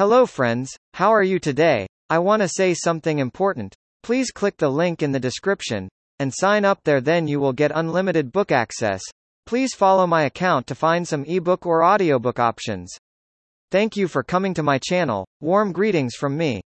Hello friends, how are you today? I want to say something important. Please click the link in the description and sign up there then you will get unlimited book access. Please follow my account to find some ebook or audiobook options. Thank you for coming to my channel. Warm greetings from me.